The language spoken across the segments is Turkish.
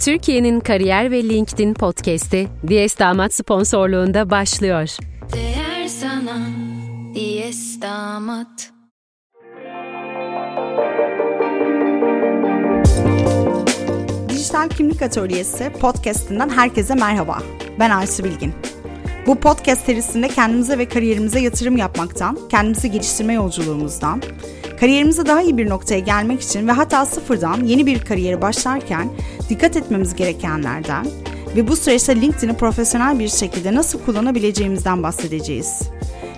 Türkiye'nin kariyer ve LinkedIn podcast'i Diyes Damat sponsorluğunda başlıyor. Değer sana Diyes Damat Dijital Kimlik Atölyesi podcast'inden herkese merhaba. Ben Aysu Bilgin. Bu podcast serisinde kendimize ve kariyerimize yatırım yapmaktan, kendimizi geliştirme yolculuğumuzdan, kariyerimize daha iyi bir noktaya gelmek için ve hatta sıfırdan yeni bir kariyeri başlarken dikkat etmemiz gerekenlerden ve bu süreçte LinkedIn'i profesyonel bir şekilde nasıl kullanabileceğimizden bahsedeceğiz.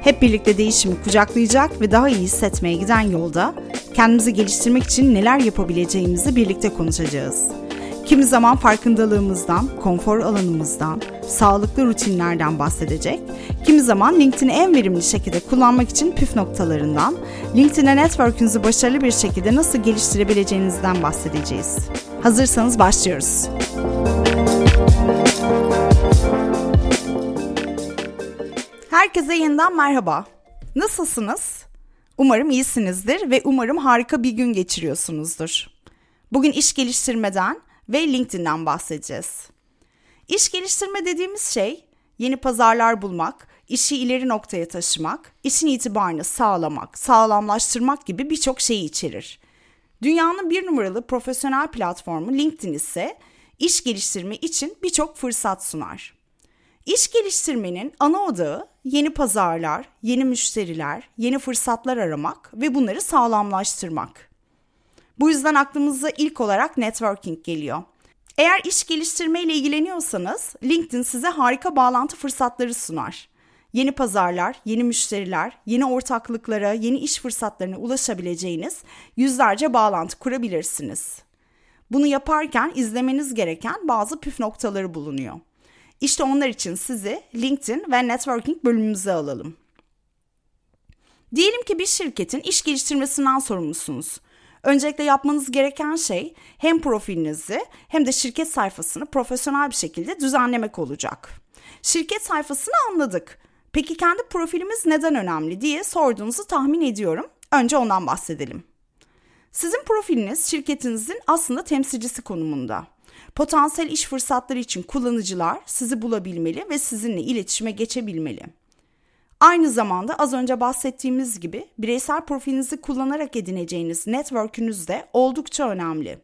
Hep birlikte değişimi kucaklayacak ve daha iyi hissetmeye giden yolda kendimizi geliştirmek için neler yapabileceğimizi birlikte konuşacağız. Kimi zaman farkındalığımızdan, konfor alanımızdan, sağlıklı rutinlerden bahsedecek, kimi zaman LinkedIn'i en verimli şekilde kullanmak için püf noktalarından, LinkedIn'e network'ünüzü başarılı bir şekilde nasıl geliştirebileceğinizden bahsedeceğiz. Hazırsanız başlıyoruz. Herkese yeniden merhaba. Nasılsınız? Umarım iyisinizdir ve umarım harika bir gün geçiriyorsunuzdur. Bugün iş geliştirmeden ve LinkedIn'den bahsedeceğiz. İş geliştirme dediğimiz şey yeni pazarlar bulmak, işi ileri noktaya taşımak, işin itibarını sağlamak, sağlamlaştırmak gibi birçok şeyi içerir. Dünyanın bir numaralı profesyonel platformu LinkedIn ise iş geliştirme için birçok fırsat sunar. İş geliştirmenin ana odağı yeni pazarlar, yeni müşteriler, yeni fırsatlar aramak ve bunları sağlamlaştırmak. Bu yüzden aklımıza ilk olarak networking geliyor. Eğer iş geliştirme ile ilgileniyorsanız LinkedIn size harika bağlantı fırsatları sunar. Yeni pazarlar, yeni müşteriler, yeni ortaklıklara, yeni iş fırsatlarına ulaşabileceğiniz yüzlerce bağlantı kurabilirsiniz. Bunu yaparken izlemeniz gereken bazı püf noktaları bulunuyor. İşte onlar için sizi LinkedIn ve networking bölümümüze alalım. Diyelim ki bir şirketin iş geliştirmesinden sorumlusunuz. Öncelikle yapmanız gereken şey hem profilinizi hem de şirket sayfasını profesyonel bir şekilde düzenlemek olacak. Şirket sayfasını anladık. Peki kendi profilimiz neden önemli diye sorduğunuzu tahmin ediyorum. Önce ondan bahsedelim. Sizin profiliniz şirketinizin aslında temsilcisi konumunda. Potansiyel iş fırsatları için kullanıcılar sizi bulabilmeli ve sizinle iletişime geçebilmeli. Aynı zamanda az önce bahsettiğimiz gibi bireysel profilinizi kullanarak edineceğiniz network'ünüz de oldukça önemli.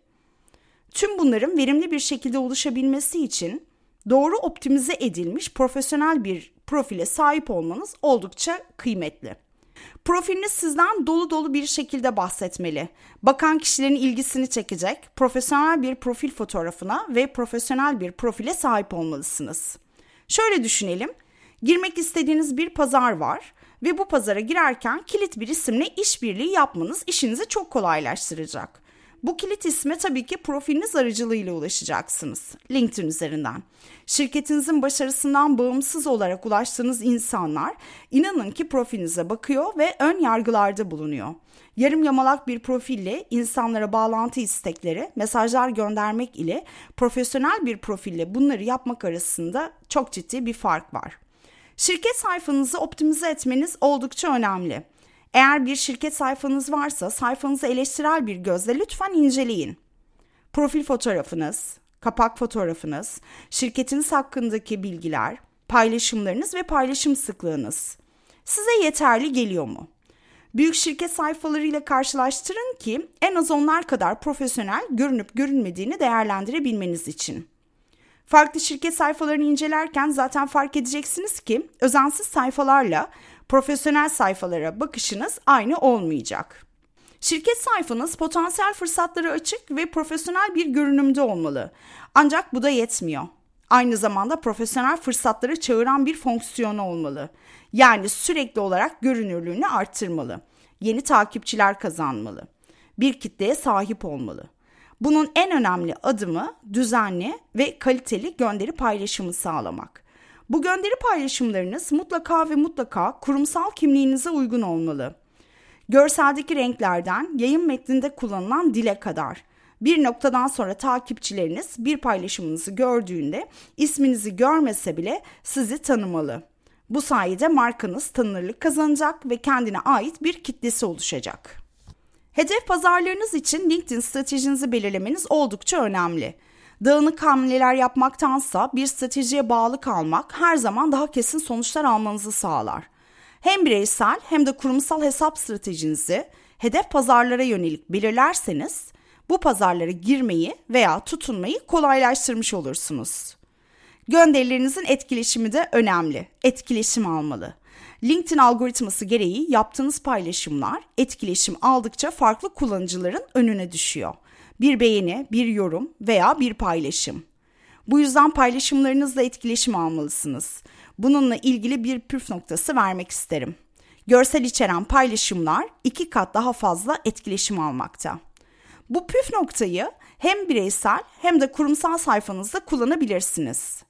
Tüm bunların verimli bir şekilde oluşabilmesi için doğru optimize edilmiş profesyonel bir profile sahip olmanız oldukça kıymetli. Profiliniz sizden dolu dolu bir şekilde bahsetmeli. Bakan kişilerin ilgisini çekecek, profesyonel bir profil fotoğrafına ve profesyonel bir profile sahip olmalısınız. Şöyle düşünelim. Girmek istediğiniz bir pazar var ve bu pazara girerken kilit bir isimle işbirliği yapmanız işinizi çok kolaylaştıracak. Bu kilit isme tabii ki profiliniz aracılığıyla ulaşacaksınız. LinkedIn üzerinden. Şirketinizin başarısından bağımsız olarak ulaştığınız insanlar inanın ki profilinize bakıyor ve ön yargılarda bulunuyor. Yarım yamalak bir profille insanlara bağlantı istekleri, mesajlar göndermek ile profesyonel bir profille bunları yapmak arasında çok ciddi bir fark var. Şirket sayfanızı optimize etmeniz oldukça önemli. Eğer bir şirket sayfanız varsa sayfanızı eleştirel bir gözle lütfen inceleyin. Profil fotoğrafınız, kapak fotoğrafınız, şirketiniz hakkındaki bilgiler, paylaşımlarınız ve paylaşım sıklığınız size yeterli geliyor mu? Büyük şirket sayfalarıyla karşılaştırın ki en az onlar kadar profesyonel görünüp görünmediğini değerlendirebilmeniz için. Farklı şirket sayfalarını incelerken zaten fark edeceksiniz ki özensiz sayfalarla profesyonel sayfalara bakışınız aynı olmayacak. Şirket sayfanız potansiyel fırsatları açık ve profesyonel bir görünümde olmalı. Ancak bu da yetmiyor. Aynı zamanda profesyonel fırsatları çağıran bir fonksiyonu olmalı. Yani sürekli olarak görünürlüğünü arttırmalı. Yeni takipçiler kazanmalı. Bir kitleye sahip olmalı. Bunun en önemli adımı düzenli ve kaliteli gönderi paylaşımı sağlamak. Bu gönderi paylaşımlarınız mutlaka ve mutlaka kurumsal kimliğinize uygun olmalı. Görseldeki renklerden yayın metninde kullanılan dile kadar bir noktadan sonra takipçileriniz bir paylaşımınızı gördüğünde isminizi görmese bile sizi tanımalı. Bu sayede markanız tanınırlık kazanacak ve kendine ait bir kitlesi oluşacak. Hedef pazarlarınız için LinkedIn stratejinizi belirlemeniz oldukça önemli. Dağınık hamleler yapmaktansa bir stratejiye bağlı kalmak her zaman daha kesin sonuçlar almanızı sağlar. Hem bireysel hem de kurumsal hesap stratejinizi hedef pazarlara yönelik belirlerseniz bu pazarlara girmeyi veya tutunmayı kolaylaştırmış olursunuz. Gönderilerinizin etkileşimi de önemli. Etkileşim almalı. LinkedIn algoritması gereği yaptığınız paylaşımlar etkileşim aldıkça farklı kullanıcıların önüne düşüyor. Bir beğeni, bir yorum veya bir paylaşım. Bu yüzden paylaşımlarınızla etkileşim almalısınız. Bununla ilgili bir püf noktası vermek isterim. Görsel içeren paylaşımlar iki kat daha fazla etkileşim almakta. Bu püf noktayı hem bireysel hem de kurumsal sayfanızda kullanabilirsiniz.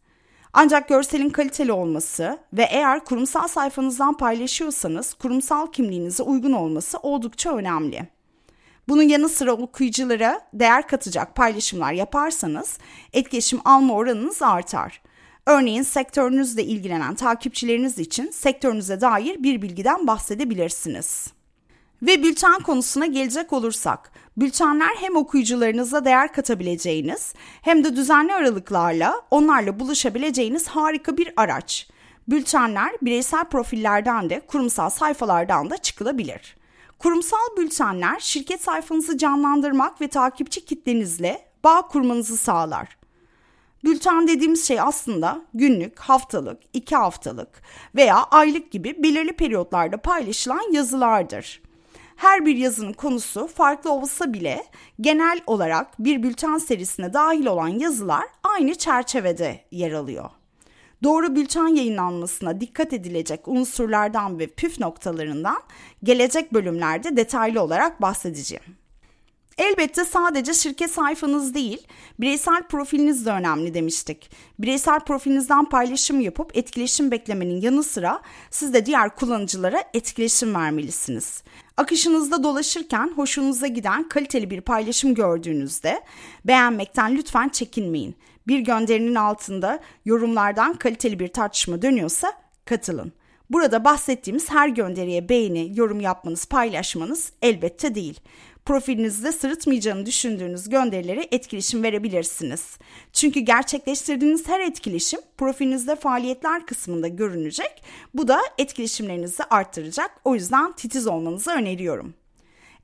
Ancak görselin kaliteli olması ve eğer kurumsal sayfanızdan paylaşıyorsanız kurumsal kimliğinize uygun olması oldukça önemli. Bunun yanı sıra okuyuculara değer katacak paylaşımlar yaparsanız etkileşim alma oranınız artar. Örneğin sektörünüzle ilgilenen takipçileriniz için sektörünüze dair bir bilgiden bahsedebilirsiniz. Ve bülten konusuna gelecek olursak, bültenler hem okuyucularınıza değer katabileceğiniz hem de düzenli aralıklarla onlarla buluşabileceğiniz harika bir araç. Bültenler bireysel profillerden de kurumsal sayfalardan da çıkılabilir. Kurumsal bültenler şirket sayfanızı canlandırmak ve takipçi kitlenizle bağ kurmanızı sağlar. Bülten dediğimiz şey aslında günlük, haftalık, iki haftalık veya aylık gibi belirli periyotlarda paylaşılan yazılardır. Her bir yazının konusu farklı olsa bile genel olarak bir bülten serisine dahil olan yazılar aynı çerçevede yer alıyor. Doğru bülten yayınlanmasına dikkat edilecek unsurlardan ve püf noktalarından gelecek bölümlerde detaylı olarak bahsedeceğim. Elbette sadece şirket sayfanız değil, bireysel profiliniz de önemli demiştik. Bireysel profilinizden paylaşım yapıp etkileşim beklemenin yanı sıra siz de diğer kullanıcılara etkileşim vermelisiniz. Akışınızda dolaşırken hoşunuza giden kaliteli bir paylaşım gördüğünüzde beğenmekten lütfen çekinmeyin. Bir gönderinin altında yorumlardan kaliteli bir tartışma dönüyorsa katılın. Burada bahsettiğimiz her gönderiye beğeni, yorum yapmanız, paylaşmanız elbette değil profilinizde sırıtmayacağını düşündüğünüz gönderilere etkileşim verebilirsiniz. Çünkü gerçekleştirdiğiniz her etkileşim profilinizde faaliyetler kısmında görünecek. Bu da etkileşimlerinizi arttıracak. O yüzden titiz olmanızı öneriyorum.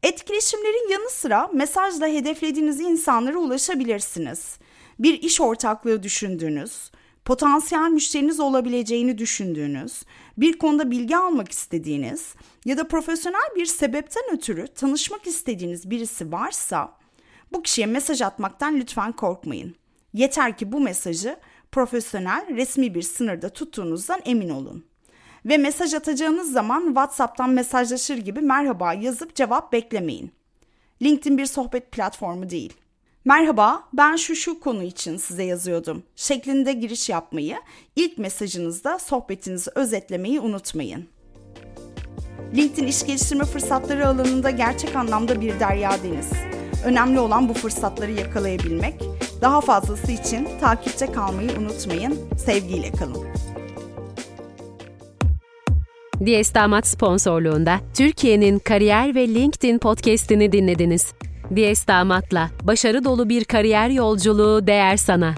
Etkileşimlerin yanı sıra mesajla hedeflediğiniz insanlara ulaşabilirsiniz. Bir iş ortaklığı düşündüğünüz, potansiyel müşteriniz olabileceğini düşündüğünüz, bir konuda bilgi almak istediğiniz ya da profesyonel bir sebepten ötürü tanışmak istediğiniz birisi varsa bu kişiye mesaj atmaktan lütfen korkmayın. Yeter ki bu mesajı profesyonel, resmi bir sınırda tuttuğunuzdan emin olun. Ve mesaj atacağınız zaman WhatsApp'tan mesajlaşır gibi merhaba yazıp cevap beklemeyin. LinkedIn bir sohbet platformu değil. Merhaba, ben şu şu konu için size yazıyordum. Şeklinde giriş yapmayı, ilk mesajınızda sohbetinizi özetlemeyi unutmayın. LinkedIn iş geliştirme fırsatları alanında gerçek anlamda bir derya deniz. Önemli olan bu fırsatları yakalayabilmek. Daha fazlası için takipte kalmayı unutmayın. Sevgiyle kalın. Diyes Damat sponsorluğunda Türkiye'nin kariyer ve LinkedIn podcast'ini dinlediniz. Diyes Damat'la başarı dolu bir kariyer yolculuğu değer sana.